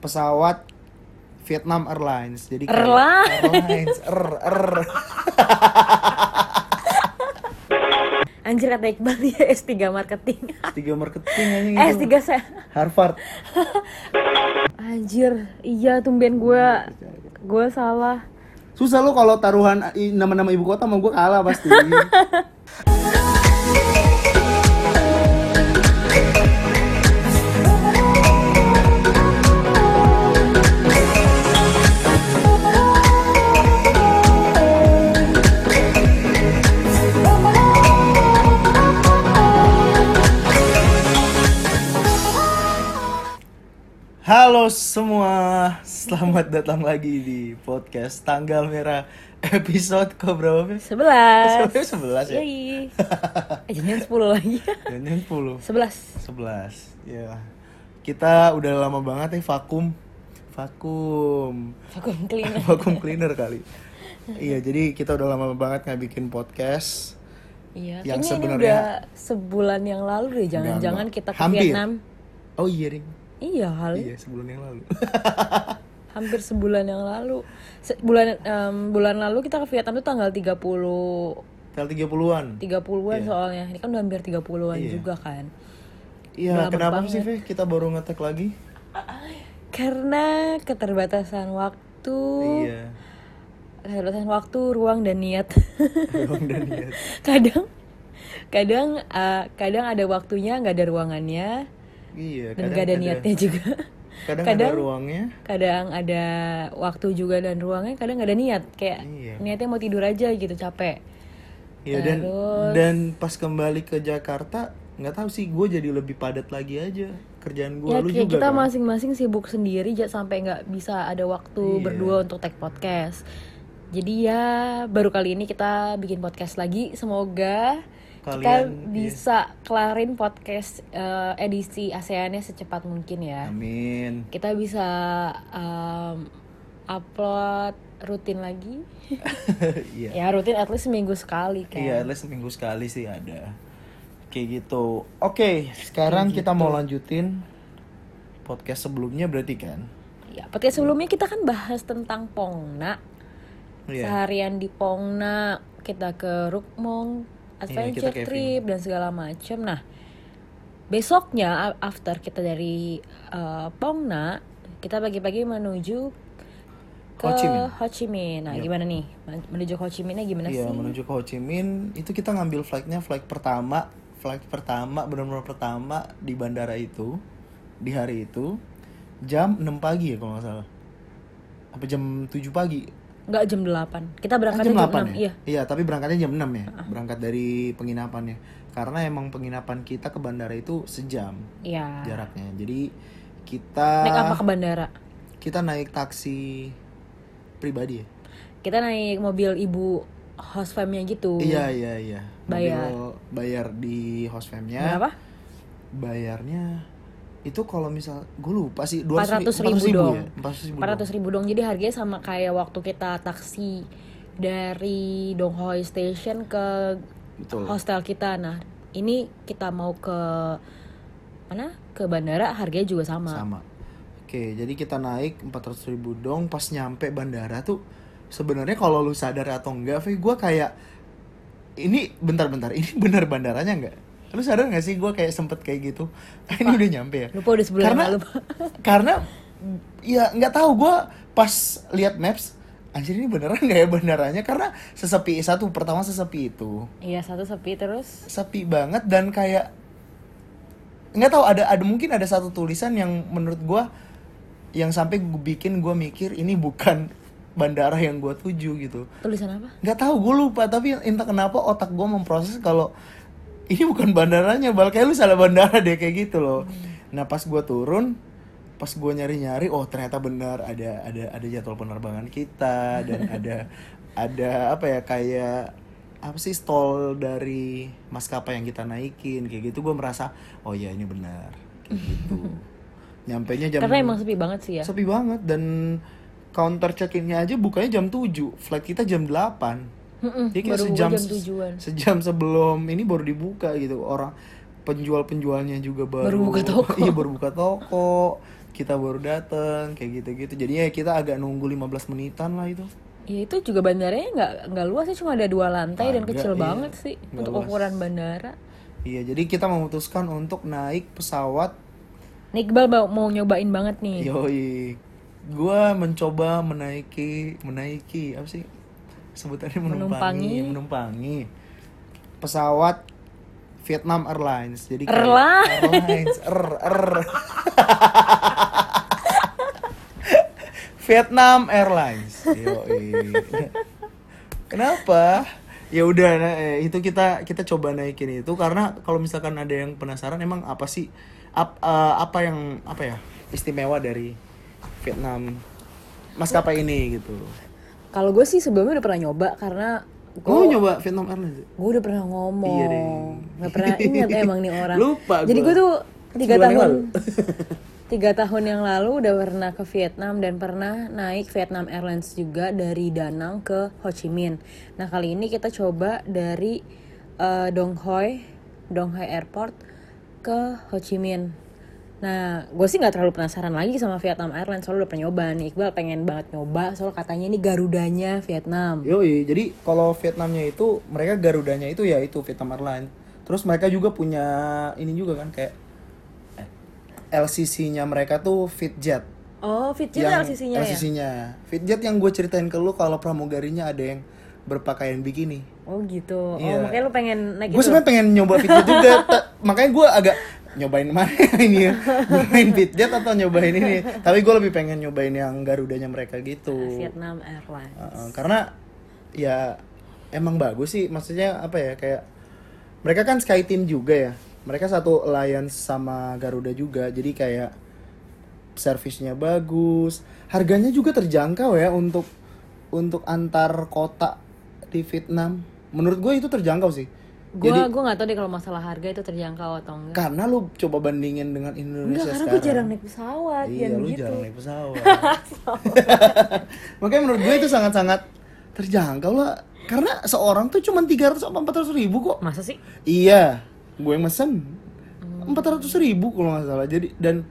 pesawat Vietnam Airlines. Jadi kayak Airlines. Airlines. Er, er. Anjir kata Iqbal dia S3 marketing. Tiga marketing aja eh, gitu. S3 saya. Harvard. Anjir, iya tumben gue gue salah. Susah lo kalau taruhan nama-nama ibu kota sama gue kalah pasti. Halo semua, selamat datang lagi di podcast Tanggal Merah episode ke berapa? 11. Sebelas ya? Yoi. Eh, jangan 10 lagi. Jangan 10 11. 11 ya kita udah lama banget nih vakum vakum Vakum cleaner. vakum cleaner kali iya jadi kita udah lama banget nggak bikin podcast Iya, Yang sebenarnya- udah sebulan yang lalu deh. Jangan-jangan kita ke hampir. Vietnam. oh iya ring Iya kali. iya sebulan yang lalu Hampir sebulan yang lalu. Se- bulan em, bulan lalu kita ke Vietnam tuh tanggal 30 tanggal 30-an 30-an soalnya. Ini kan udah hampir 30-an Iya. juga kan. iya lama kenapa banget. sih Fe kita baru ngetek lagi Karena keterbatasan waktu, iya keterbatasan waktu, ruang dan niat. Ruang dan niat kadang kadang eh, kadang ada waktunya nggak ada ruangannya iya dan nggak ada niatnya juga. Kadang, kadang- ada ruangnya. kadang ada waktu juga dan ruangnya kadang nggak ada niat. Kayak Iya. niatnya mau tidur aja gitu capek. Iya dan Terus- dan pas kembali ke Jakarta nggak tahu sih gue jadi lebih padat lagi aja kerjaan gue ya lu juga kita kan? masing-masing sibuk sendiri ja- sampai nggak bisa ada waktu Iya. berdua untuk take podcast. Jadi ya baru kali ini kita bikin podcast lagi. Semoga kita Kalian, iya. bisa kelarin podcast eh, edisi ASEAN-nya secepat mungkin ya Amin. kita bisa um, upload rutin lagi Iya. ya rutin at least seminggu sekali kan Iya, at least seminggu sekali sih ada. Kayak gitu. Oke, sekarang kita gitu. mau lanjutin podcast sebelumnya berarti kan? ya podcast sebelumnya kita kan bahas tentang Pongna Iya. seharian di Pongna kita ke Rukmong adventure Iya, kita camping. trip dan segala macam nah besoknya after kita dari uh, Pongna kita pagi-pagi menuju ke Ho Chi Minh. Ho Chi Minh. Nah, gimana nih? Men- Menuju Ho Chi Minhnya gimana Iya, sih? menuju ke Ho Chi Minh itu kita ngambil flightnya flight pertama, flight pertama benar-benar pertama di bandara itu di hari itu jam 6 pagi ya kalau nggak salah. Apa jam 7 pagi? Enggak jam 8. Kita Ah, berangkatnya jam, 6. ya? Iya. Iya, tapi berangkatnya jam 6 ya. Berangkat dari penginapannya. Karena emang penginapan kita ke bandara itu sejam Iya. jaraknya. Jadi kita Naik apa ke bandara? kita naik taksi pribadi ya. Kita naik mobil ibu host famnya gitu. Iya, iya, iya. Bayar. Mobil bayar di host famnya. Berapa? Bayarnya itu kalau misal gue lupa sih 400 ribu, 400 dong. ya? 400 ribu 400 ribu dong. Jadi harganya sama kayak waktu kita taksi dari Donghoi Station ke Betul. hostel kita. Nah, ini kita mau ke mana? Ke bandara harganya juga sama. sama oke jadi kita naik 400 ribu dong pas nyampe bandara tuh sebenarnya kalau lu sadar atau enggak Fe gue kayak ini bentar-bentar ini bener bandaranya enggak lu sadar gak sih gue kayak sempet kayak gitu? Ah, ini udah nyampe ya. Lupa udah sebulan karena karena ya nggak tahu gue pas lihat maps anjir ini beneran gak ya bandaranya? Karena sesepi satu pertama sesepi itu. Iya, satu sepi terus. sepi banget dan kayak nggak tahu ada ada mungkin ada satu tulisan yang menurut gua yang sampai gue bikin gua mikir ini bukan bandara yang gua tuju gitu. Tulisan apa? nggak tahu gue lupa tapi entah kenapa otak gua memproses kalau ini bukan bandaranya bal. Kayak lu salah bandara deh kayak gitu loh. Nah pas gua turun pas gua nyari nyari oh ternyata benar ada ada ada jadwal penerbangan kita dan ada ada apa ya kayak apa sih stall dari maskapai yang kita naikin kayak gitu. Gue merasa oh ya ini benar. Kayak gitu. Nyampe nya jam Karena emang sepi banget sih ya. sepi banget dan counter check-innya aja bukanya jam 7 flight kita jam 8 Mm-mm, Jadi kayak baru sejam jam tujuan. sejam sebelum ini baru dibuka gitu orang penjual penjualnya juga baru Baru buka toko. iya baru buka toko kita baru dateng kayak gitu-gitu jadinya ya kita agak nunggu 15 menitan lah itu Ya itu juga bandaranya nggak nggak luas sih cuma ada dua lantai dan Agak, kecil iya. banget sih untuk luas. ukuran bandara. iya jadi kita memutuskan untuk naik pesawat Nih Iqbal mau, mau nyobain banget nih. yoi gua mencoba menaiki menaiki apa sih sebutannya menumpangi. Menumpangi. menumpangi. Pesawat Vietnam Airlines. Jadi kayak- Airlines. Airlines. Er er. Vietnam Airlines. Yoi. Kenapa? Ya udah nah, eh, itu kita kita coba naikin itu karena kalau misalkan ada yang penasaran emang apa sih ap- eh, apa yang apa ya istimewa dari Vietnam maskapai ini gitu Kalau gue sih sebelumnya udah pernah nyoba karena Kamu nyoba Vietnam Airlines? gue udah pernah ngomong Iya deh. nggak pernah ingat emang nih orang Lupa jadi gua. gue tuh tiga Sebulan tahun tiga tahun yang lalu udah pernah ke Vietnam dan pernah naik Vietnam Airlines juga dari Da Nang ke Ho Chi Minh nah kali ini kita coba dari eh, Dong Hoi Dong Hoi Airport ke Ho Chi Minh Nah, gue sih nggak terlalu penasaran lagi sama Vietnam Airlines soalnya udah pernah nyoba nih. Iqbal pengen banget nyoba soal katanya ini Garudanya Vietnam. Yoi, jadi kalau Vietnamnya itu mereka Garudanya itu ya itu Vietnam Airlines. Terus mereka juga punya ini juga kan kayak eh, LCC-nya mereka tuh Fitjet. Oh, Fitjet LCC-nya ya? LCC-nya. Fitjet yang gue ceritain ke lu kalau pramugarinya ada yang berpakaian bikini. Oh gitu. Iya. Oh makanya lu pengen naik Gue itu. sebenarnya pengen nyoba Fitjet juga, makanya gue agak nyobain mana ini ya, nyobain Fitjet atau nyobain ini. Tapi gue lebih pengen nyobain yang Garudanya mereka gitu. Vietnam Airlines. Uh, karena ya emang bagus sih. Maksudnya apa ya kayak mereka kan SkyTeam juga ya. Mereka satu alliance sama Garuda juga. Jadi kayak servisnya bagus. Harganya juga terjangkau ya untuk untuk antar kota di Vietnam. Menurut gue itu terjangkau sih Gua jadi gua nggak tahu deh kalau masalah harga itu terjangkau atau enggak. karena lu coba bandingin dengan Enggak, Indonesia karena sekarang gue jarang naik pesawat Iya, lu gitu. jarang naik pesawat. Makanya menurut gue itu sangat-sangat terjangkau lah. Karena seorang tuh cuma 300 atau 400 ribu kok. Masa sih? Iya, gue yang mesen. 400 ribu kalau nggak salah. Jadi dan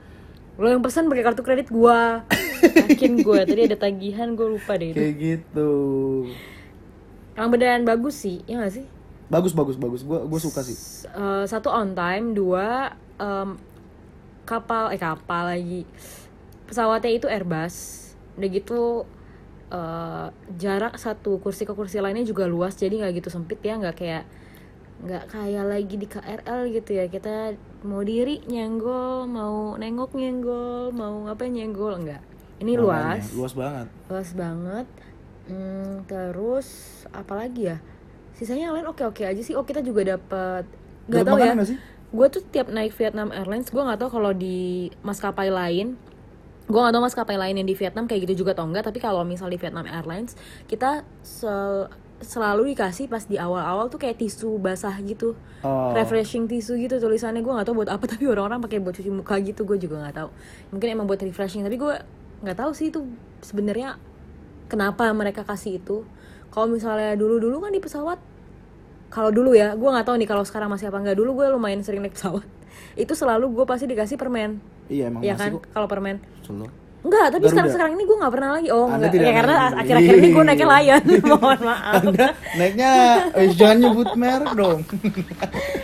Lo yang pesan pakai kartu kredit gua. Yakin gue tadi ada tagihan gue lupa deh itu. kayak gitu. Yang beneran bagus sih, ya gak sih? Bagus bagus bagus. Gue gue suka sih. Eh, satu on time, dua em, kapal eh kapal lagi pesawatnya itu Airbus. Udah gitu eh, jarak satu kursi ke kursi lainnya juga luas, jadi nggak gitu sempit ya, nggak kayak nggak kayak lagi di KRL gitu ya kita mau diri nyenggol mau nengok nyenggol mau ngapain nyenggol enggak ini luas Makanya, Luas banget. luas banget Hmm, terus apa lagi ya sisanya yang lain oke oke aja sih. Oh kita juga dapat nggak tahu ya. gue tuh tiap naik Vietnam Airlines gue nggak tahu kalau di maskapai lain gue nggak tahu maskapai lain yang di Vietnam kayak gitu juga atau enggak tapi kalau misal di Vietnam Airlines kita sel- selalu dikasih pas di awal-awal tuh kayak tisu basah gitu. Oh. refreshing tisu gitu tulisannya. Gue nggak tahu buat apa tapi orang-orang pakai buat cuci muka gitu gue juga nggak tahu. Mungkin emang buat refreshing tapi gue nggak tahu sih itu sebenarnya kenapa mereka kasih itu kalau misalnya dulu-dulu kan di pesawat kalau dulu ya gue nggak tahu nih kalau sekarang masih apa nggak dulu gue lumayan sering naik pesawat itu selalu gue pasti dikasih permen Iya emang ya kan kalau permen Selalu. enggak tapi Garuda. sekarang sekarang ini gue nggak pernah lagi oh Anda enggak ya karena akhir-akhir ini gue naiknya Lion mohon maaf Anda naiknya eh, jangan nyebut merek dong.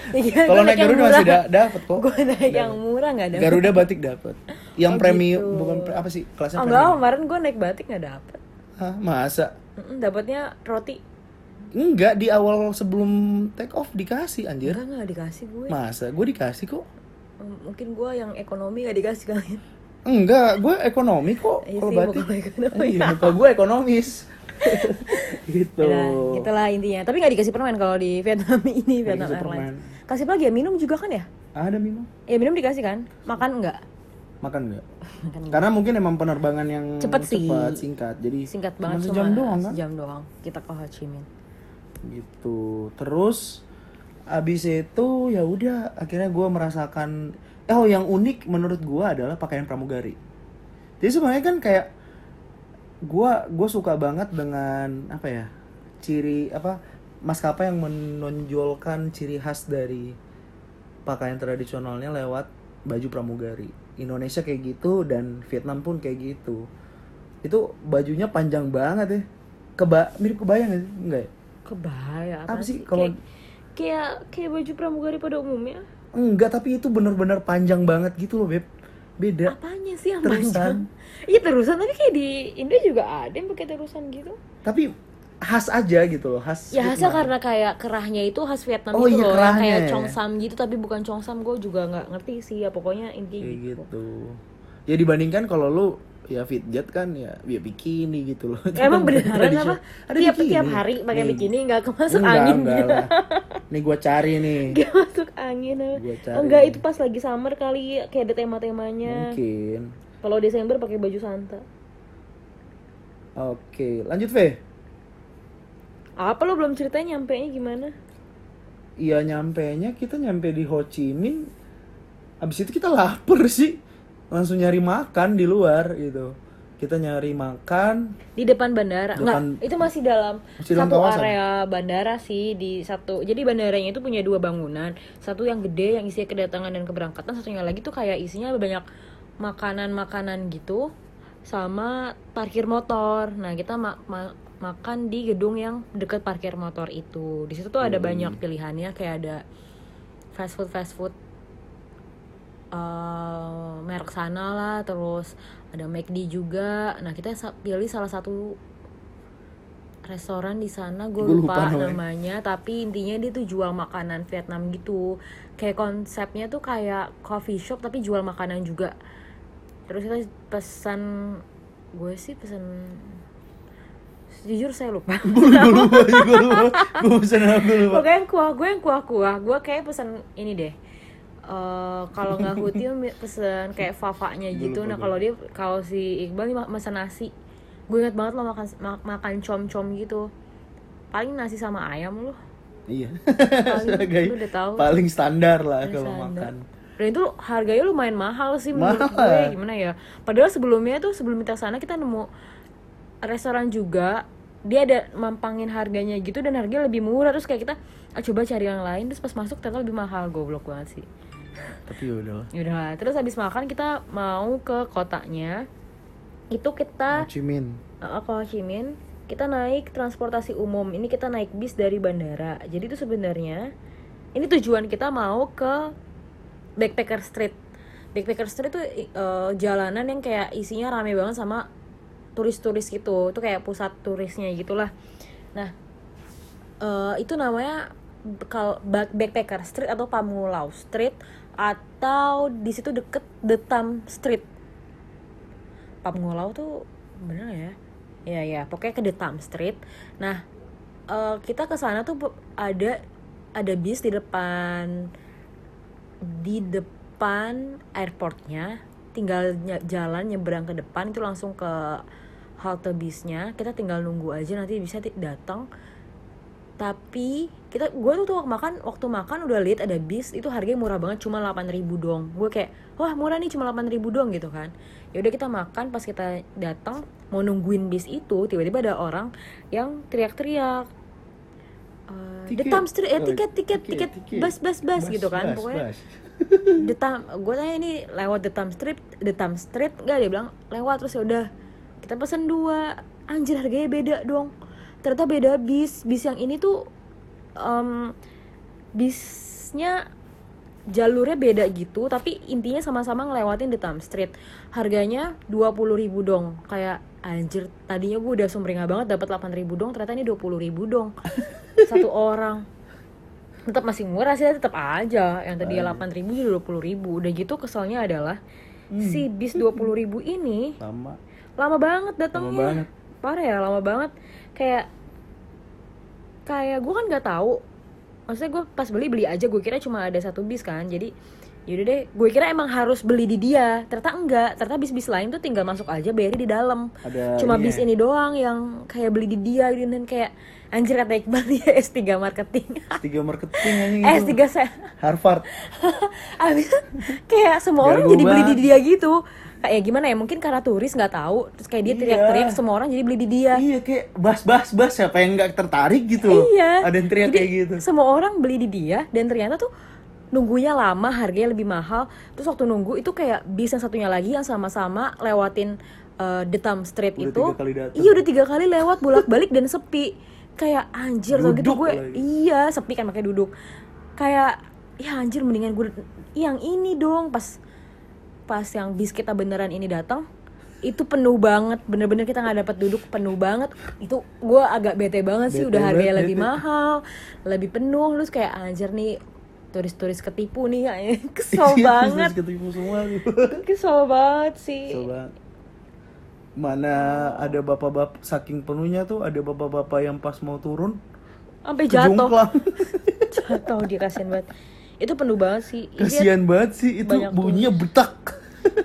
Iya, Kalau naik Garuda murah. masih da- dapat kok. gue naik yang murah nggak ada Garuda batik dapat. Yang Oh, premium gitu. bukan pre- apa sih kelasnya oh, enggak kemarin gue naik batik nggak dapet Hah, masa? Dapatnya roti Enggak di awal sebelum take off dikasih anjir. enggak nggak dikasih gue Masa? Gue dikasih kok. Mm, mungkin gue yang ekonomi nggak dikasih kalian Enggak, gue ekonomi kok Iya kalau ekonomi. Iya, muka gue ekonomis. gitu. Ya, gitulah intinya. Tapi nggak dikasih permen kalau di Vietnam ini Vietnam Airlines. Kasih lagi ya? Minum juga kan ya? Ada minum? Ya minum dikasih kan? Makan enggak? Makan enggak. Karena mungkin emang penerbangan yang Cepet sih. cepat, singkat. Jadi Singkat cuma banget sejam cuma doang kan? Sejam doang. Kita ke Ho Chi Minh. gitu terus abis itu ya udah akhirnya gue merasakan oh yang unik menurut gue adalah pakaian pramugari jadi sebenarnya kan kayak gue gue suka banget dengan apa ya ciri apa maskapai yang menonjolkan ciri khas dari pakaian tradisionalnya lewat baju pramugari Indonesia kayak gitu dan Vietnam pun kayak gitu itu bajunya panjang banget ya Keba mirip kebayang gak sih enggak ya? Kebaya Apa apa sih kalau- kayak, kayak kayak baju pramugari pada umumnya. enggak tapi itu bener-bener panjang banget gitu loh beb beda Apanya sih yang Terusan. panjang? Iya terusan tapi kayak di Indo juga ada yang pakai terusan gitu. tapi khas aja gitu loh khas Ya Vietnam. karena kayak kerahnya itu khas Vietnam Oh, gitu iya, loh, kerahnya kayak ya. chongsam gitu tapi bukan chongsam gue juga nggak ngerti sih ya pokoknya intinya kayak gitu. gitu ya dibandingkan kalau lu ya fitjet kan ya ya bikini gitu loh Emang beneran apa? ada Tiap bikini. tiap hari pakai Nih. bikini nggak kemasuk enggak, angin enggak gitu. nih gua cari nih Gak masuk angin. apa. Gua cari Oh, enggak nih. itu pas lagi summer kali kayak ada tema-temanya. mungkin Kalau Desember pakai baju Santa. oke lanjut V Apa lo belum ceritain nyampe nya gimana? Iya nyampe nya kita nyampe di Ho Chi Minh Abis itu kita lapar sih Langsung nyari makan di luar gitu Kita nyari makan Di depan bandara. Depan- Enggak, itu masih dalam Masih dalam satu kawasan. area bandara sih di satu. Jadi bandaranya itu punya dua bangunan. Satu yang gede yang isinya kedatangan dan keberangkatan, satunya lagi tuh kayak isinya banyak makanan-makanan gitu sama parkir motor. Nah, kita ma- ma- makan di gedung yang deket parkir motor itu. Di situ tuh ada Hmm. banyak pilihannya kayak ada fast food fast food eh, merek sana lah terus ada McD juga nah kita pilih salah satu restoran di sana gue lupa lupa, namanya. namanya tapi intinya dia tuh jual makanan Vietnam gitu kayak konsepnya tuh kayak coffee shop tapi jual makanan juga terus kita pesan gue sih pesan jujur saya lupa. Gue lupa Gue lupa Gue pesen apa gue lupa. Pokoknya yang kuah gue yang kuah kuah gue kayak pesan ini deh. Eh kalau nggak hutil pesen kayak fafanya gitu. nah kalau dia kalau si Iqbal nih pesan nasi. Gue inget banget lo makan ma- makan com com gitu. Paling nasi sama ayam lo Iya. Paling- udah tahu. Paling standar lah kalau makan. Dan itu harganya lumayan mahal sih menurut Mahal. gue. Gimana ya? Padahal sebelumnya tuh sebelum kita sana kita nemu restoran juga dia ada mampangin harganya gitu dan harganya lebih murah. Terus kayak kita ah, coba cari yang lain. Terus pas masuk ternyata lebih mahal. Goblok banget sih. Tapi yaudah lah. Yaudah lah, terus habis makan kita mau ke kotanya. Itu Ho kita Chi Minh. Uh, ke Ho Chi Minh. Kita naik transportasi umum. Ini kita naik bis dari bandara. Jadi itu sebenarnya ini tujuan kita mau ke Backpacker Street. Backpacker Street itu uh, jalanan yang kayak isinya rame banget sama turis-turis gitu. Itu kayak pusat turisnya gitulah. Nah eh, itu namanya kalau Back- Backpacker Street atau Pamulau Street atau di situ deket The Tam Street. Pamulau tuh bener ya? Ya ya pokoknya ke The Tam Street. Nah eh, kita ke sana tuh ada ada bis di depan di depan airportnya. Tinggal jalan nyebrang ke depan itu langsung ke halte bisnya kita tinggal nunggu aja nanti bisa datang. Tapi kita gue tuh tuh makan waktu makan udah lihat ada bis itu harganya murah banget cuma 8000 dong gue kayak wah murah nih cuma 8000 dong gitu kan. Ya udah kita makan pas kita datang mau nungguin bis itu tiba-tiba ada orang yang teriak-teriak. The Tiket. Tam Street eh Oh, tiket tiket tiket, bus bus bus gitu kan bas, pokoknya. bas. the Tam gue tanya ini lewat the Tam Street the Tam Street enggak dia bilang lewat terus ya udah kita pesen dua. Anjir harganya beda dong. Ternyata beda bis. Bis yang ini tuh em, bisnya jalurnya beda gitu tapi intinya sama-sama ngelewatin the Tam Street. Harganya 20.000 ribu dong. Kayak anjir tadinya gue udah sumringah banget dapat 8.000 dong ternyata ini 20.000 ribu dong. Satu orang. Tetap masih murah sih tetap aja. Yang tadi. 8.000 ribu jadi 20.000 ribu. Udah gitu keselnya adalah Hmm. si bis 20.000 ribu ini Lama lama banget datangnya. Banget. parah ya lama banget. Kayak kayak gue kan nggak tahu. Maksudnya gue pas beli beli aja. Gue kira cuma ada satu bis kan. Jadi yaudah deh. Gue kira emang harus beli di dia. Ternyata enggak. Ternyata bis-bis lain tuh tinggal masuk aja bayar di dalam. Ada cuma ini bis ya? ini doang yang kayak beli di dia gitu. Dan kayak anjir kata Iqbal dia S3 marketing. Tiga marketing anjing eh itu. S3 saya Harvard. Abis kayak semua orang jadi beli di dia gitu kayak gimana ya mungkin karena turis nggak tahu terus kayak dia Iya. teriak-teriak semua orang jadi beli di dia. Iya kayak bas bas bas siapa yang nggak tertarik gitu Iya. Ada yang teriak Jadi, kayak gitu. Semua orang beli di dia dan ternyata tuh nunggunya lama harganya lebih mahal. Terus waktu nunggu itu kayak bis yang satunya lagi yang sama-sama lewatin uh, The Tam Street Udah itu. iya udah tiga kali lewat bolak-balik dan sepi. Kayak anjir gitu Duduk gue lagi. iya sepi kan makanya duduk. Kayak ya anjir mendingan gue yang ini dong pas pas yang bis kita beneran ini datang itu penuh banget. Bener-bener kita nggak dapat duduk penuh banget. Itu gue agak bete banget sih Bete udah harganya banget, lebih bete. mahal lebih penuh. Terus kayak anjir nih turis-turis ketipu nih kayaknya. Kesel Iya, banget. semua kesel banget sih. Coba mana ada bapak-bapak saking penuhnya tuh ada bapak-bapak yang pas mau turun sampai jatuh. Jatuh dia kasihan banget itu penuh banget sih Iya, Kasihan banget sih itu bunyinya betak.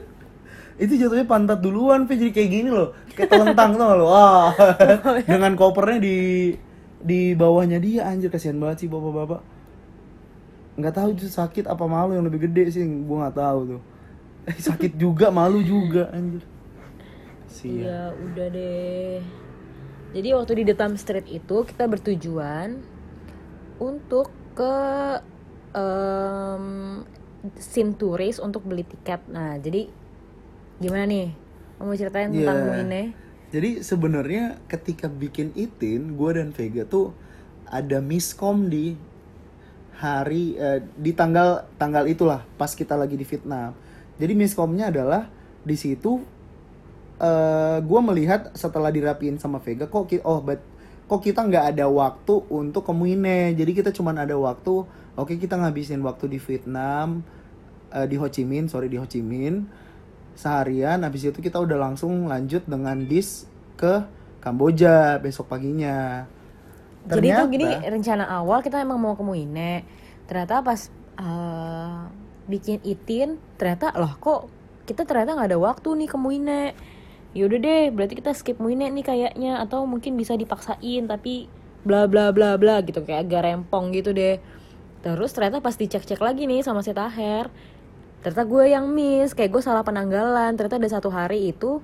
itu jatuhnya pantat duluan, Pe. jadi kayak gini loh, kayak telentang tuh lo. Wah, dengan kopernya di di bawahnya dia anjir kasihan banget sih bapak-bapak. Nggak tahu itu sakit apa malu yang lebih gede sih, gua nggak tahu tuh. Eh, sakit juga, malu juga anjir. Sial. Iya, udah deh. Jadi waktu di Detam Street itu kita bertujuan untuk ke em Sinturis untuk beli tiket. Nah, jadi gimana nih? Kamu ceritain tentang Iya. Muine? Jadi sebenarnya ketika bikin itin, gue dan Vega tuh ada miskom di hari eh, di tanggal tanggal itulah pas kita lagi di Vietnam. Jadi miskomnya adalah di situ eh gue melihat setelah dirapiin sama Vega kok oh but kok kita nggak ada waktu untuk ke Muine. Jadi kita cuman ada waktu oke kita ngabisin waktu di Vietnam eh, di Ho Chi Minh, sorry di Ho Chi Minh seharian habis itu kita udah langsung lanjut dengan bis ke Kamboja besok paginya. Jadi tuh gini rencana awal kita emang mau ke Muine. Ternyata pas eh, bikin itin, ternyata loh kok kita ternyata nggak ada waktu nih ke Muine. Yaudah deh, berarti kita skip Muine nih kayaknya atau mungkin bisa dipaksain tapi bla bla bla bla gitu kayak agak rempong gitu deh. Terus ternyata pas dicek-cek lagi nih sama si Taher, ternyata gue yang miss, kayak gue salah penanggalan. Ternyata ada satu hari itu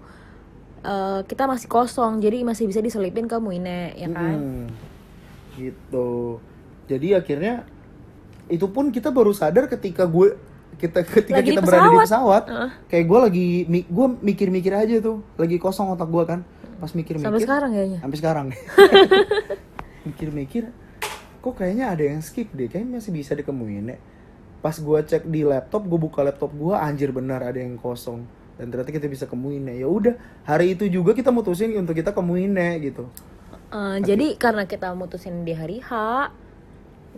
eh, kita masih kosong, jadi masih bisa diselipin ke Muine, ya kan? Mm, gitu. Jadi akhirnya itu pun kita baru sadar ketika gue kita ketika Lagi di kita berada di pesawat. pesawat Heeh. kayak gue lagi gue mikir-mikir aja tuh lagi kosong otak gue kan pas mikir-mikir Sampai sekarang kayaknya. sampai sekarang mikir-mikir kok kayaknya ada yang skip deh kayaknya masih bisa dikemuin ya pas gue cek di laptop gue buka laptop gue anjir benar ada yang kosong. Dan ternyata kita bisa kemuin ya udah hari itu juga kita mutusin untuk kita kemuin gitu. Eh, jadi karena kita mutusin di hari H,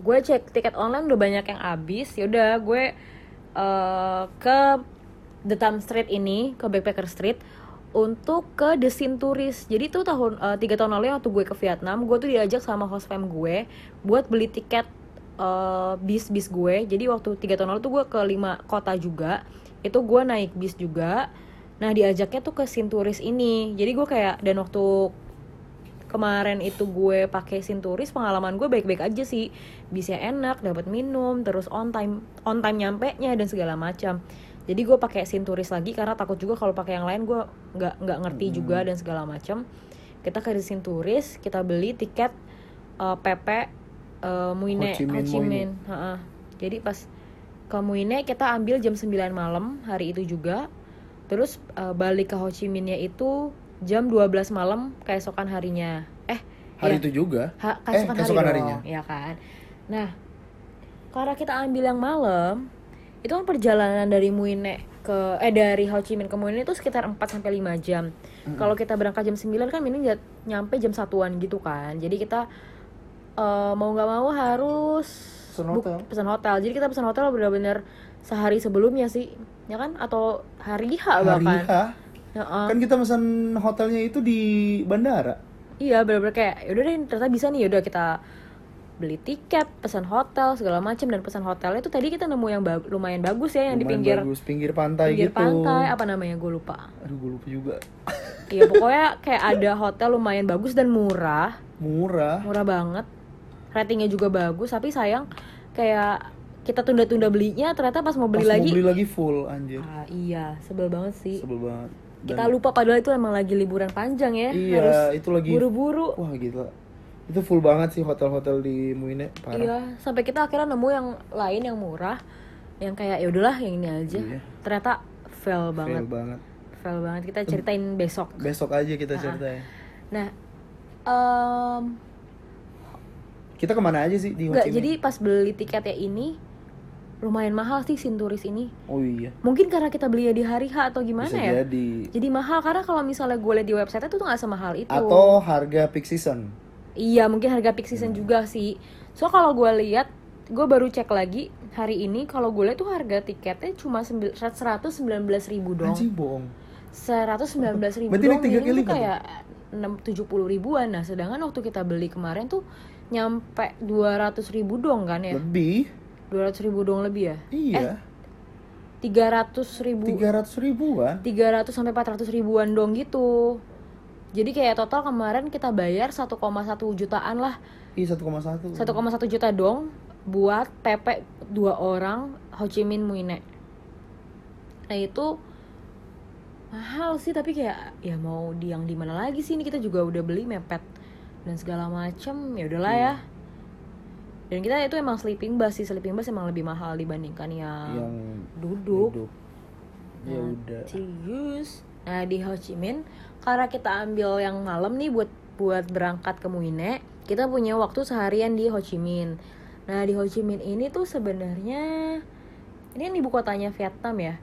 gue cek tiket online udah banyak yang habis. Yaudah gue eh, ke The Tam Street ini, ke Backpacker Street untuk ke The Sin Tourist. Jadi tuh tahun eh, tiga tahun lalu waktu gue ke Vietnam, gue tuh diajak sama host fam gue buat beli tiket eh, bis bis gue. Jadi waktu tiga tahun lalu tuh gue ke lima kota juga. Itu gue naik bis juga. Nah diajaknya tuh ke Sin Tourist ini. Jadi gue kayak dan waktu kemarin itu gue pakai sinturis pengalaman gue baik-baik aja sih bisa enak dapat minum terus on time on time nyampe nya dan segala macam jadi gue pakai sinturis lagi karena takut juga kalau pakai yang lain gue nggak nggak ngerti juga dan segala macam kita ke sinturis kita beli tiket eh, PP eh, Muine Ho Chi Minh, Ho Chi Muine. Minh. Ha-ha. jadi pas ke Muine kita ambil jam 9 malam hari itu juga terus eh, balik ke Ho Chi Minhnya itu jam 12 malam keesokan harinya eh hari iya. itu juga Ha, eh keesokan hari keesokan dong, harinya ya kan. Nah, karena kita ambil yang malam, itu kan perjalanan dari Muine ke eh dari Ho Chi Minh ke Muine itu sekitar 4 sampai 5 jam. Kalau kita berangkat jam 9 kan ini ny- nyampe jam satuan gitu kan. Jadi kita eh, mau nggak mau harus Pesan hotel. pesan hotel. Jadi kita pesan hotel benar-benar sehari sebelumnya sih, ya kan? Atau hari H hari bahkan. H Heeh. kan kita pesan hotelnya itu di bandara Iya bener-bener kayak yaudah deh ternyata bisa nih yaudah kita beli tiket, pesan hotel segala macam dan pesan hotelnya itu tadi kita nemu yang ba- lumayan bagus ya yang di Lumayan pinggir bagus pinggir pantai pinggir gitu pantai apa namanya gue lupa. aduh gue lupa juga Iya pokoknya kayak ada hotel lumayan bagus dan murah, murah murah banget. Ratingnya juga bagus tapi sayang kayak kita tunda-tunda belinya ternyata pas mau beli Pas lagi mau beli lagi full anjir ah, iya sebel banget sih. sebel banget Dan- Kita lupa padahal itu emang lagi liburan panjang ya. iya Harus itu lagi buru-buru. wah gila Itu full banget sih hotel-hotel di Muine, parah. Iya, sampai kita akhirnya nemu yang lain yang murah, yang kayak ya udahlah yang ini aja. Iya. Ternyata fail banget, Fail banget. fail banget. Kita ceritain besok. Besok aja kita Ah. ceritain. Nah, em Kita ke mana aja sih di Ho nggak Chi Minh? jadi pas beli tiketnya ini lumayan mahal sih Sinturis ini. Oh iya. Mungkin karena kita belinya di hari H atau gimana Bisa ya? jadi. Jadi mahal karena kalau misalnya gue lihat di website itu tuh nggak semahal itu. Atau harga peak season. Iya mungkin harga peak season juga sih. So kalau gue lihat, gue baru cek lagi hari ini kalau gue lihat tuh harga tiketnya cuma seratus sembilan belas ribu dong. Anjing bohong. Seratus sembilan belas ribu Berarti dong. tiga kali kan? kayak enam tujuh puluh ribuan. Nah sedangkan waktu kita beli kemarin tuh nyampe dua ratus ribu dong kan ya? Lebih. Dua ratus ribu dong lebih ya? Iya. Tiga ratus ribu. Tiga ratus ribuan. 300 sampai 400 ribuan dong gitu. Jadi kayak total kemarin kita bayar 1,1 jutaan lah. Iya 1,1. 1,1 juta dong buat PP dua orang Ho Chi Minh Muine. Nah itu mahal sih tapi kayak ya mau di yang di mana lagi sih ini kita juga udah beli mepet dan segala macem ya udahlah ya. Dan kita itu emang sleeping bus sih sleeping bus emang lebih mahal dibandingkan yang, yang duduk. duduk. Ya udah. Serius. Nah di Ho Chi Minh karena kita ambil yang malam nih buat buat berangkat ke Muine, kita punya waktu seharian di Ho Chi Minh. Nah di Ho Chi Minh ini tuh sebenarnya ini kan ibu kotanya Vietnam ya.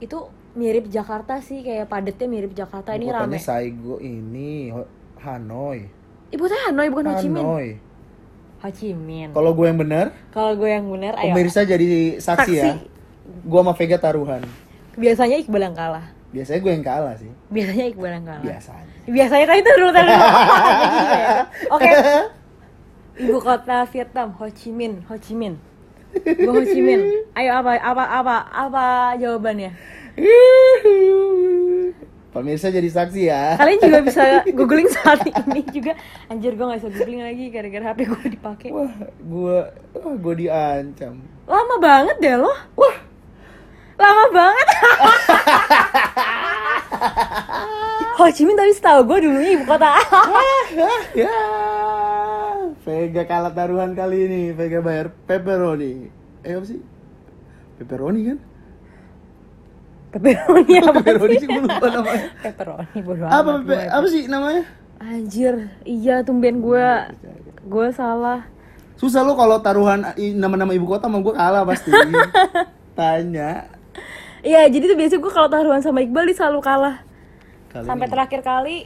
Itu mirip Jakarta sih kayak padatnya mirip Jakarta ini Kotanya rame. Saigo ini Hanoi. Ibu kotanya Hanoi bukan Ho Chi Minh. Hanoi. Ho Chi Minh. Kalau gue yang benar, Kalau gue yang bener, ayo. pemirsa jadi saksi, ya. Saksi. Gue sama Vega taruhan. Biasanya Iqbal yang kalah. Biasanya gue yang kalah sih. Biasanya Iqbal yang kalah. Biasanya. Biasanya kan itu dulu tadi. Oke. Ibu kota Vietnam, Ho Chi Minh, Ho Chi Minh. Ibu Ho Chi Minh. Ayo apa apa apa apa jawabannya? Pemirsa jadi saksi ya. Kalian juga bisa googling saat ini juga. Anjir gue gak bisa googling lagi gara-gara HP gue dipakai. Wah, gue, wah, gue diancam. Lama banget deh lo. Wah. Lama banget. Ho Chi Minh tapi setahu gue dulunya ibu kota. ya, Vega kalah taruhan kali ini. Vega bayar pepperoni. Eh apa sih? Pepperoni kan? Pepperoni apa Pepperoni sih? sih gue lupa namanya. Pepperoni bodo Apa pepe, gue. apa sih namanya? Anjir, iya tumben gue gue salah. Susah lo kalau taruhan nama-nama ibu kota sama gue kalah pasti. Tanya. Iya, jadi tuh biasa gue kalau taruhan sama Iqbal dia selalu kalah. Kali Sampai ini terakhir kali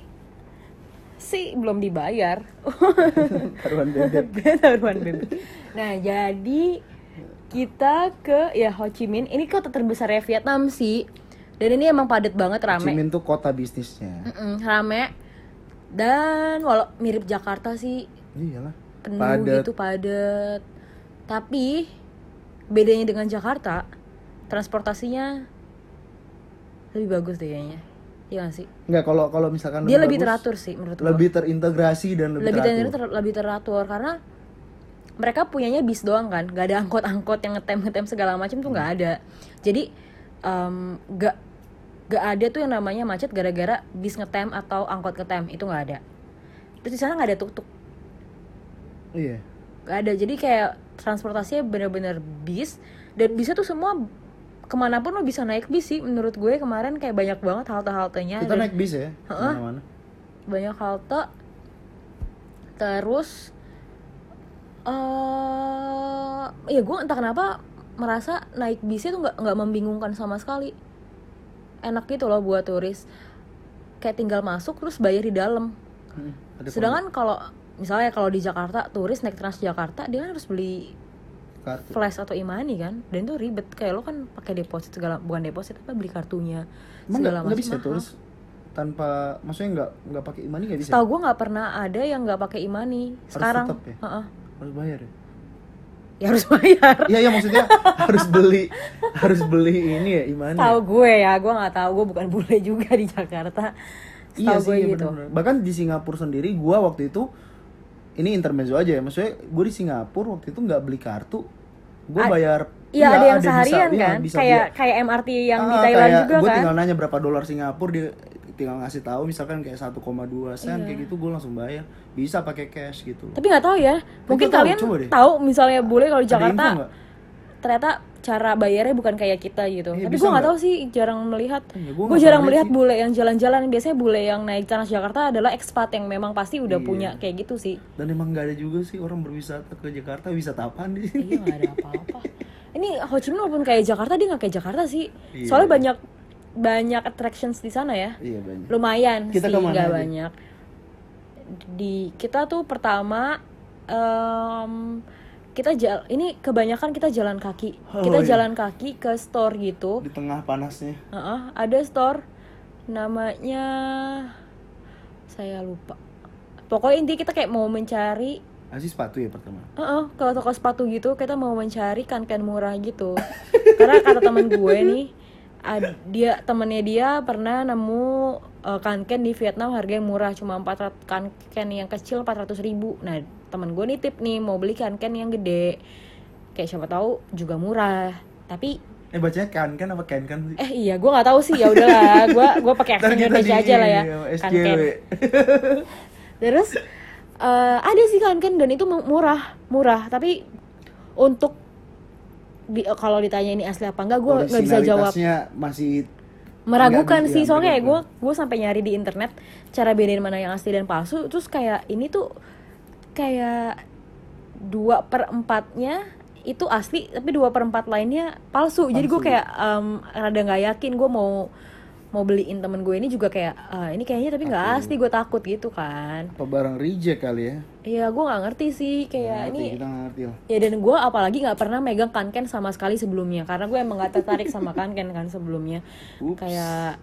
sih belum dibayar. taruhan bebek. taruhan bebek. Nah, jadi kita ke ya Ho Chi Minh. Ini kota terbesar ya Vietnam sih. Dan ini emang padat banget rame. Cimin tuh kota bisnisnya. Mm-mm, rame. Dan walau mirip Jakarta sih Iyalah. penuh Padat. gitu padat tapi bedanya dengan Jakarta transportasinya lebih bagus deh kayaknya. Iya gak sih? Enggak kalau kalau misalkan dia lebih bagus, teratur sih menurut gua. lebih terintegrasi dan lebih, lebih teratur. teratur lebih teratur karena mereka punyanya bis doang kan gak ada angkot-angkot yang ngetem ngetem segala macam tuh nggak ada. Jadi em, gak gak ada tuh yang namanya macet gara-gara bis ngetem atau angkot ngetem itu nggak ada. Terus di sana nggak ada tuk-tuk. Iya. Gak ada. Jadi kayak transportasinya bener-bener bis dan bisa tuh semua ke mana pun lo bisa naik bis sih menurut gue kemarin kayak banyak banget halte-haltenya Kita dan naik bis ya. Mana-mana. banyak halte. Terus eh ya gue entah kenapa merasa naik bisnya tuh nggak nggak membingungkan sama sekali. Enak gitu loh buat turis. Kayak tinggal masuk terus bayar di dalam. Hmm, sedangkan kalau misalnya kalau di Jakarta turis naik Transjakarta dia kan harus beli kartu. flash atau imani kan dan itu ribet kayak lo kan pakai deposit segala bukan deposit apa beli kartunya Emang segala macam bisa mahal. terus tanpa maksudnya nggak nggak pakai imani nggak bisa. Tahu gue nggak pernah ada yang nggak pakai imani sekarang. tetap ya? Heeh. Harus bayar ya. Ya harus bayar. Iya iya maksudnya harus beli harus beli ini ya imani. Tahu gue ya, gue nggak tahu gue bukan bule juga di Jakarta. Iya sih gue iya gitu. bener-bener. Bahkan di Singapura sendiri gua waktu itu ini intermezzo aja ya. Maksudnya gue di Singapura waktu itu nggak beli kartu. Gue bayar Iya ada yang bisa- seharian iya, kan, bisa kayak dia- kayak MRT yang di Ah, Thailand kayak juga gue kan. tinggal nanya berapa dolar Singapura dia tinggal ngasih tahu misalkan kayak 1,2 sen Iya. kayak gitu gue langsung bayar bisa pakai cash gitu Tapi nggak tahu ya. Mungkin tahu, kalian deh. tahu misalnya bule kalau di Ada Jakarta ternyata cara bayarnya bukan kayak kita gitu. Iya, Tapi gue nggak tahu sih, jarang melihat. Iya, gue jarang melihat lihat bule yang jalan-jalan. Biasanya bule yang naik Transjakarta adalah ekspat yang memang pasti udah Iya. punya kayak gitu sih. dan emang nggak ada juga sih orang berwisata ke Jakarta wisata apaan di sini Iya nggak ada apa-apa. Ini Ho Chi Minh walaupun kayak Jakarta dia nggak kayak Jakarta sih. Iya. Soalnya banyak banyak attractions di sana ya. iya banyak Lumayan Kita sih nggak banyak. Di kita tuh pertama em, kita jal ini kebanyakan kita jalan kaki. Oh, kita iya. jalan kaki ke store gitu. di tengah panasnya Heeh, ada store namanya saya lupa. Pokoknya intinya kita kayak mau mencari Asli sepatu ya pertama Heeh, ke toko sepatu gitu kita mau mencari kan-kan murah gitu. Karena kata temen gue nih, ad- dia temennya dia pernah nemu uh, kan-kan di Vietnam harganya murah cuma 400 kan-kan yang kecil 400 ribu. Nah temen gue nitip nih mau beli kan-kan yang gede, kayak siapa tahu juga murah. Tapi eh bacanya kan kan apa kan kan sih? Eh iya gue nggak tahu sih. Ya udahlah gue gue pakai aksen Indonesia aja lah ya. kan SJW. terus eh, ada sih kan kan dan itu mu- murah murah. Tapi untuk di, kalau ditanya ini asli apa enggak gue nggak bisa jawab. Masih meragukan Nggak sih soalnya kayak gue gue sampai nyari di internet cara bedain mana yang asli dan palsu. Terus kayak ini tuh kayak dua per empatnya itu asli tapi dua per empat lainnya palsu, jadi gue Palsu. kayak em, rada nggak yakin gue mau mau beliin temen gue ini juga kayak "Ah, ini kayaknya tapi nggak asli gue takut gitu kan. Apa barang reject kali ya? Iya gue nggak ngerti sih kayak ngerti, ini kita ngerti lah. Ya dan gue apalagi nggak pernah megang kanken sama sekali sebelumnya karena gue emang nggak tertarik sama kanken kan sebelumnya. Ups. kayak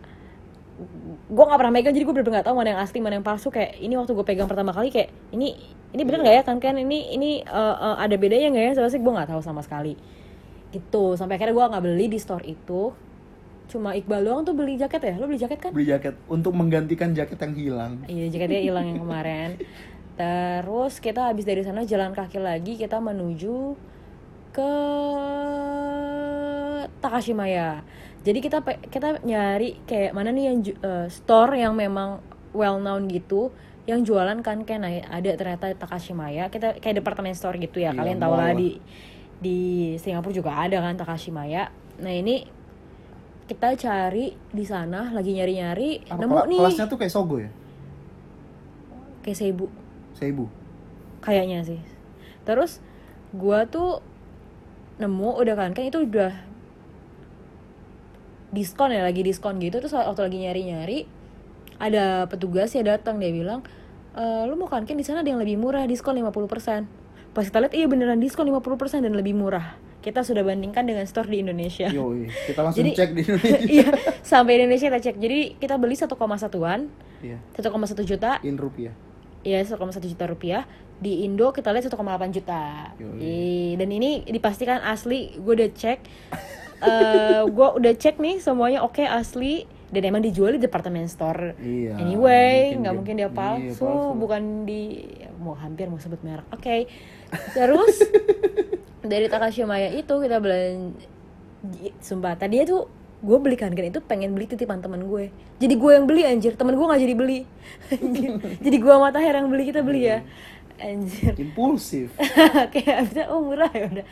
gue nggak pernah megang jadi gue bener-bener nggak tahu mana yang asli mana yang palsu. Kayak ini waktu gue pegang pertama kali kayak ini ini bener nggak ya kanken? Ini ini eh, eh, ada bedanya nggak ya? Soalnya sih gue nggak tahu sama sekali. Gitu sampai akhirnya gue nggak beli di store itu cuma Iqbal doang tuh beli jaket ya lo beli jaket kan beli jaket untuk menggantikan jaket yang hilang Iya jaketnya hilang yang kemarin. Terus kita habis dari sana jalan kaki lagi kita menuju ke Takashimaya. Jadi kita kita nyari kayak mana nih yang eh, store yang memang well known gitu yang jualan kan kan ada ternyata Takashimaya kita kayak departemen store gitu ya Iya, kalian tahu lah. di di Singapura juga ada kan Takashimaya nah ini kita cari di sana lagi nyari-nyari apa nemu kela- nih. kelasnya tuh kayak sogo ya? Kayak seibu. Seibu. Kayaknya sih. Terus gua tuh nemu udah kan kan itu udah diskon ya lagi diskon gitu. Terus waktu lagi nyari nyari ada petugas ya datang dia bilang e, lu mau kan kan di sana ada yang lebih murah diskon 50% pas kita lihat iya beneran diskon 50% dan lebih murah kita sudah bandingkan dengan store di Indonesia Yo, kita langsung Jadi- cek di Indonesia. iya sampai Indonesia kita cek jadi kita beli 1,1an Iya, 1,1 juta in rupiah. ya 1,1 juta rupiah di Indo kita lihat 1,8 juta Yoi. Dan ini dipastikan asli gue udah cek eh gue udah cek nih semuanya oke asli dan emang dijual di department store Iya. anyway nggak mungkin dia iya, palsu, palsu. bukan di mau hampir mau sebut merek. Oke. Terus dari Takashimaya itu kita belanja sumpah tadinya tuh gue beli kan itu pengen beli titipan temen gue. Jadi gue yang beli anjir. Temen gue nggak jadi beli. Jadi gue sama Tahir yang beli kita beli ya. Anjir. Impulsif. kayak abisnya oh murah ya udah.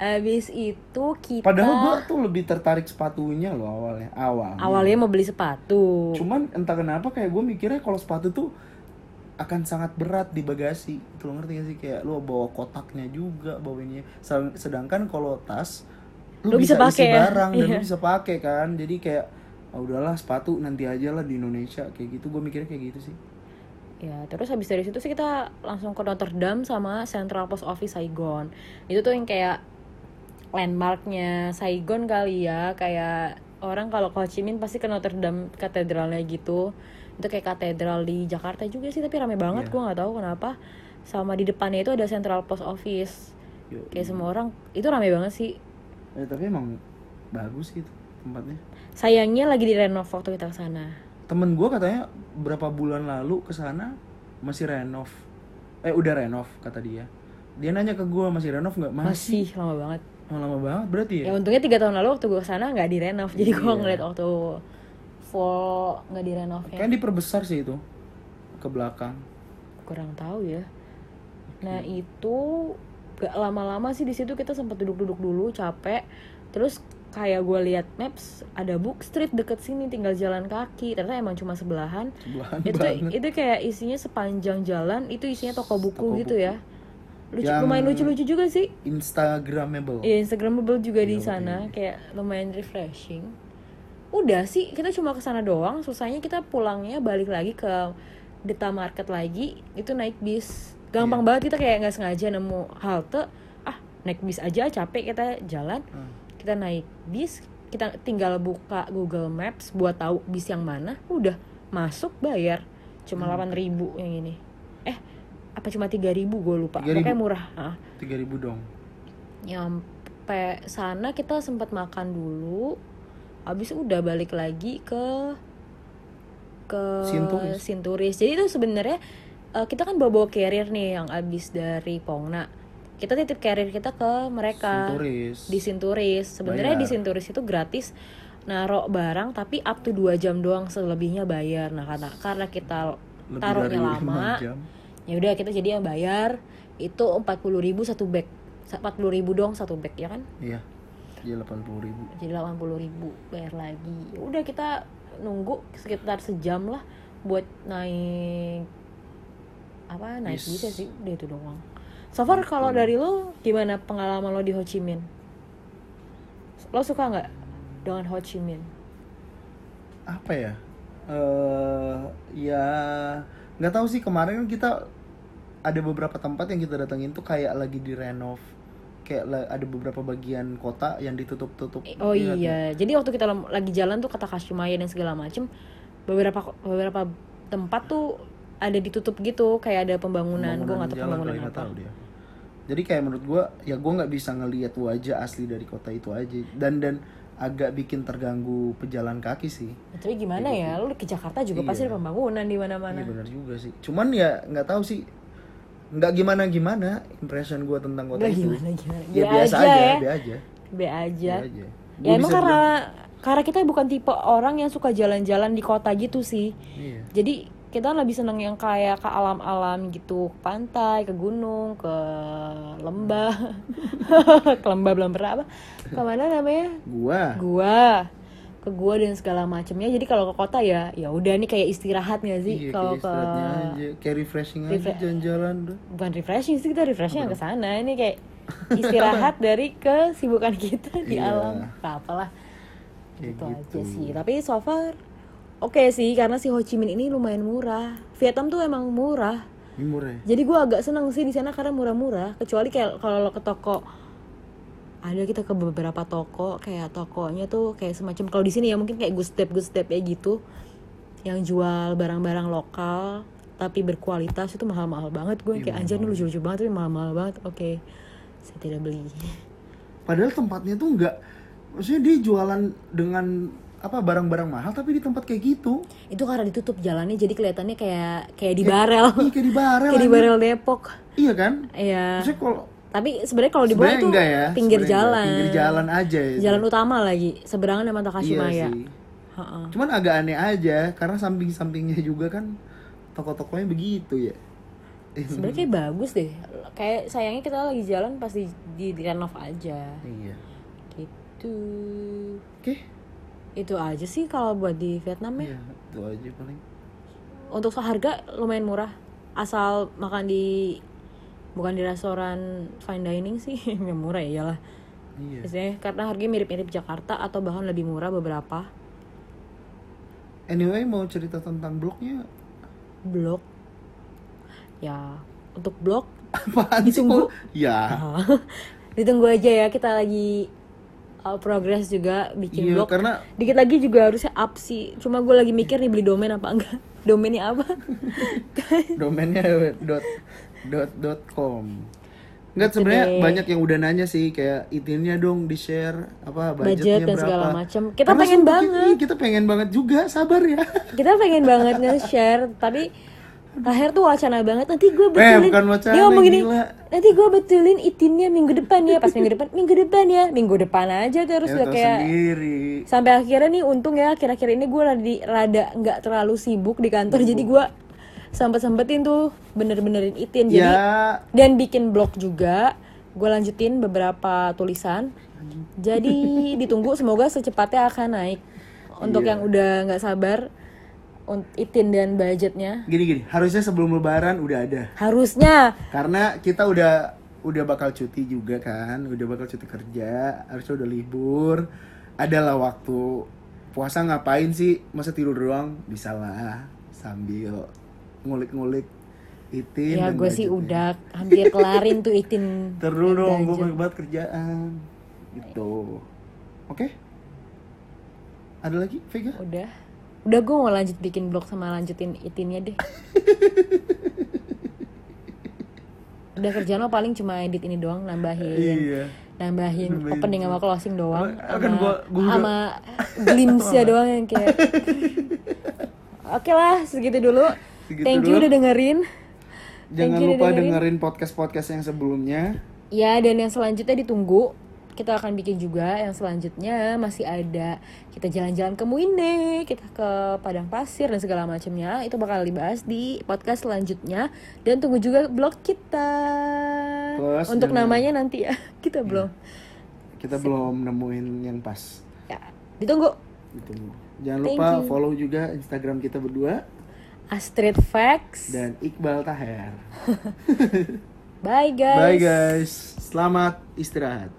Abis itu kita Padahal gua tuh lebih tertarik sepatunya loh awalnya. Awal. awalnya mau beli sepatu. Cuman entah kenapa kayak gue mikirnya kalau sepatu tuh akan sangat berat di bagasi. Itu lo ngerti gak sih kayak lo bawa kotaknya juga bawa ini. Sed- Sedangkan kalau tas Lo lu bisa bisa, isi pakai ya? barang dan Iya. lu bisa pakai kan. Jadi kayak ah udahlah sepatu nanti aja lah di Indonesia kayak gitu. Gue mikirnya kayak gitu sih. Ya, terus habis dari situ sih kita langsung ke Notre Dame sama Central Post Office Saigon. Itu tuh yang kayak landmarknya Saigon kali ya, kayak orang kalau ke Ho Chi Minh pasti ke Notre Dame katedralnya gitu. Itu kayak katedral di Jakarta juga sih, tapi rame banget, Iya. gua nggak tahu kenapa. Sama di depannya itu ada Central Post Office. Yo, Kayak semua orang itu rame banget sih. Eh, tapi emang bagus gitu tempatnya. Sayangnya lagi direnov waktu kita ke sana. Temen gue katanya berapa bulan lalu ke sana masih renov. Eh udah renov kata dia. Dia nanya ke gue masih renov nggak? Masih. Masih lama banget. Lama banget berarti ya? Ya untungnya tiga tahun lalu waktu gue ke sana nggak direnov, jadi gue Iya. ngeliat waktu full nggak direnovnya Kan diperbesar sih itu ke belakang. kurang tahu ya. Nah itu gak lama-lama sih di situ kita sempat duduk-duduk dulu capek. Terus kayak gue lihat maps ada book street deket sini tinggal jalan kaki. Ternyata emang cuma sebelahan. Sebelahan itu banget. itu kayak isinya sepanjang jalan itu isinya toko buku Toko gitu buku. ya. Lucu Yang- lumayan lucu-lucu juga sih. Instagramable. ya Instagramable juga di Iya, sana kayak lumayan refreshing udah sih kita cuma ke sana doang. Susahnya kita pulangnya balik lagi ke Deta Market lagi. Itu naik bis. Gampang Iya. banget kita kayak nggak sengaja nemu halte. Ah naik bis aja capek kita jalan. Hmm. kita naik bis kita tinggal buka Google Maps buat tahu bis yang mana. Udah masuk bayar. Cuma Hmm. delapan ribu yang ini. Eh apa cuma tiga ribu? Gue lupa. 3.000. pokoknya murah. Ah. 3000 dong. nyampe sana kita sempat makan dulu habis udah balik lagi ke ke Sinturis. Sinturis. jadi itu sebenarnya eh, kita kan bawa bawa carrier nih yang abis dari Pongna kita titip carrier kita ke mereka Sinturis. di Sinturis sebenarnya di. Sinturis itu gratis narok barang tapi up to 2 jam doang selebihnya bayar nah karena karena kita taruhnya lama 5 jam. ya udah kita jadi yang bayar itu 40.000 ribu satu bag 40.000 ribu dong satu bag ya kan Iya. Jadi 80 ribu. jadi 80.000 ribu bayar lagi Ya udah kita nunggu sekitar sejam lah buat naik apa naik Bis. bisa sih udah itu doang so far kalau dari lo gimana pengalaman lo di Ho Chi Minh lo suka nggak dengan Ho Chi Minh Apa ya? Eh ya nggak tahu sih kemarin kan kita ada beberapa tempat yang kita datengin tuh kayak lagi direnov. Kayak ada beberapa bagian kota yang ditutup-tutup. oh Ingat nggak? iya jadi waktu kita lagi jalan tuh kata Kashimaya dan segala macem beberapa beberapa tempat tuh ada ditutup gitu kayak ada pembangunan, gue nggak tahu pembangunan apa tahu dia. Jadi kayak menurut gua ya gua nggak bisa ngelihat wajah asli dari kota itu aja dan dan agak bikin terganggu pejalan kaki sih. Ya, tapi gimana ya lu ke Jakarta juga pasti Iya. ada pembangunan di mana-mana Iya benar juga sih. Cuman ya nggak tahu sih nggak gimana gimana impression gua tentang kota Nggak itu. gimana gimana Ya, Be biasa aja. aja, ya be aja. be aja. Be aja. ya emang karena karena kita bukan tipe orang yang suka jalan-jalan di kota gitu sih. Bilang, Iya. jadi kita lebih seneng yang kayak ke alam-alam gitu. Ke pantai ke gunung ke lembah. Ke lembah belum pernah apa? Ke mana namanya? Gua. Gua ke gua dan segala macamnya. Jadi kalau ke kota ya ya udah nih kayak istirahat nggak sih? Iya, kalau ke aja, kayak refreshing aja Refre- jalan-jalan udah. bukan refreshing sih kita refreshing ke sana. Ini kayak istirahat dari kesibukan kita di Iya. alam. Gak apalah. Gitu, gitu. aja sih. Tapi so far oke sih karena si Ho Chi Minh ini lumayan murah. Vietnam tuh emang murah. Murah ya? jadi gua agak seneng sih di sana karena murah-murah. Kecuali kayak kalau lo ke toko ada kita ke beberapa toko kayak tokonya tuh kayak semacam kalau di sini ya mungkin kayak Gustep Gustep ya gitu. Yang jual barang-barang lokal tapi berkualitas itu mahal-mahal banget gue. Iya, kayak anjir lucu-lucu banget tapi mahal-mahal banget. Oke saya tidak beli. Padahal tempatnya tuh nggak, maksudnya dia jualan dengan apa barang-barang mahal tapi di tempat kayak gitu. itu karena ditutup jalannya jadi kelihatannya kayak kayak di barel. Iya kayak di barel. kayak di barel Depok. Iya kan? Iya. Maksudnya kalau tapi sebenarnya kalau di bawah itu ya, pinggir sebenarnya enggak. jalan Pinggir jalan aja itu. jalan utama lagi seberangan sama Iya Takashimaya sih. Ha-ha. Cuman agak aneh aja karena samping-sampingnya juga kan toko-tokonya begitu ya. sebenarnya kayak bagus deh kayak sayangnya kita lagi jalan pasti di, di renov aja Iya. gitu Oke. itu aja sih kalau buat di Vietnam ya Iya, itu aja paling. untuk harga lumayan murah asal makan di bukan di restoran fine dining sih yang murah ya iyalah Iya. Karena harganya mirip-mirip Jakarta atau bahkan lebih murah beberapa Anyway, mau cerita tentang blognya blok ya untuk blok apaan sih Ditunggu. kok? Ya. ditunggu aja ya kita lagi uh, progress juga bikin Iya, blog karena dikit lagi juga harusnya up sih cuma gue lagi mikir nih beli domain apa enggak domainnya apa domainnya dot dot dot com Enggak sebenarnya banyak yang udah nanya sih kayak itinnya dong di share apa Budget budgetnya dan berapa. segala macam. Kita Karena pengen banget. Kita, kita pengen banget juga, sabar ya. kita pengen banget nge-share tapi Rahel tuh wacana banget nanti gue Eh, betulin bukan wacana, dia ngomong gini gila. nanti gue betulin itinnya minggu depan ya pas minggu depan minggu depan ya minggu depan aja terus Ya, udah kayak sendiri. sampai akhirnya nih untung ya kira-kira ini gue rada, rada nggak terlalu sibuk di kantor jadi gue sempet sempetin tuh bener-benerin itin jadi Ya, dan bikin blog juga gue lanjutin beberapa tulisan jadi ditunggu semoga secepatnya akan naik untuk Iya. yang udah nggak sabar itin dan budgetnya gini-gini, harusnya sebelum lebaran udah ada. harusnya Karena kita udah udah bakal cuti juga kan, udah bakal cuti kerja, harusnya udah libur. Adalah waktu puasa ngapain sih? Masa tidur doang? Bisa lah sambil ngulik-ngulik itin. ya gue sih udah hampir kelarin tuh itin Terus dong, gue banyak banget kerjaan. Gitu. Oke? Ada lagi, Vega? udah udah gue mau lanjut bikin blog sama lanjutin itinnya deh udah kerjaan lo paling cuma edit ini doang nambahin Iya. nambahin Nambahin. opening sama closing doang akan sama, gua- sama glimpse ya doang yang kayak oke lah segitu dulu Segitu thank you dulu. udah dengerin Jangan you lupa dengerin. dengerin podcast-podcast yang sebelumnya. ya dan yang selanjutnya ditunggu kita akan bikin juga yang selanjutnya masih ada kita jalan-jalan ke Muine kita ke Padang Pasir dan segala macamnya itu bakal dibahas di podcast selanjutnya dan tunggu juga blog kita Plus untuk jangan- namanya nanti ya kita belum Kita belum nemuin yang pas. ya ditunggu Gitu. Jangan Thank lupa you. follow juga Instagram kita berdua Astrid Fax dan Iqbal Taher. Bye guys. Bye guys. Selamat istirahat.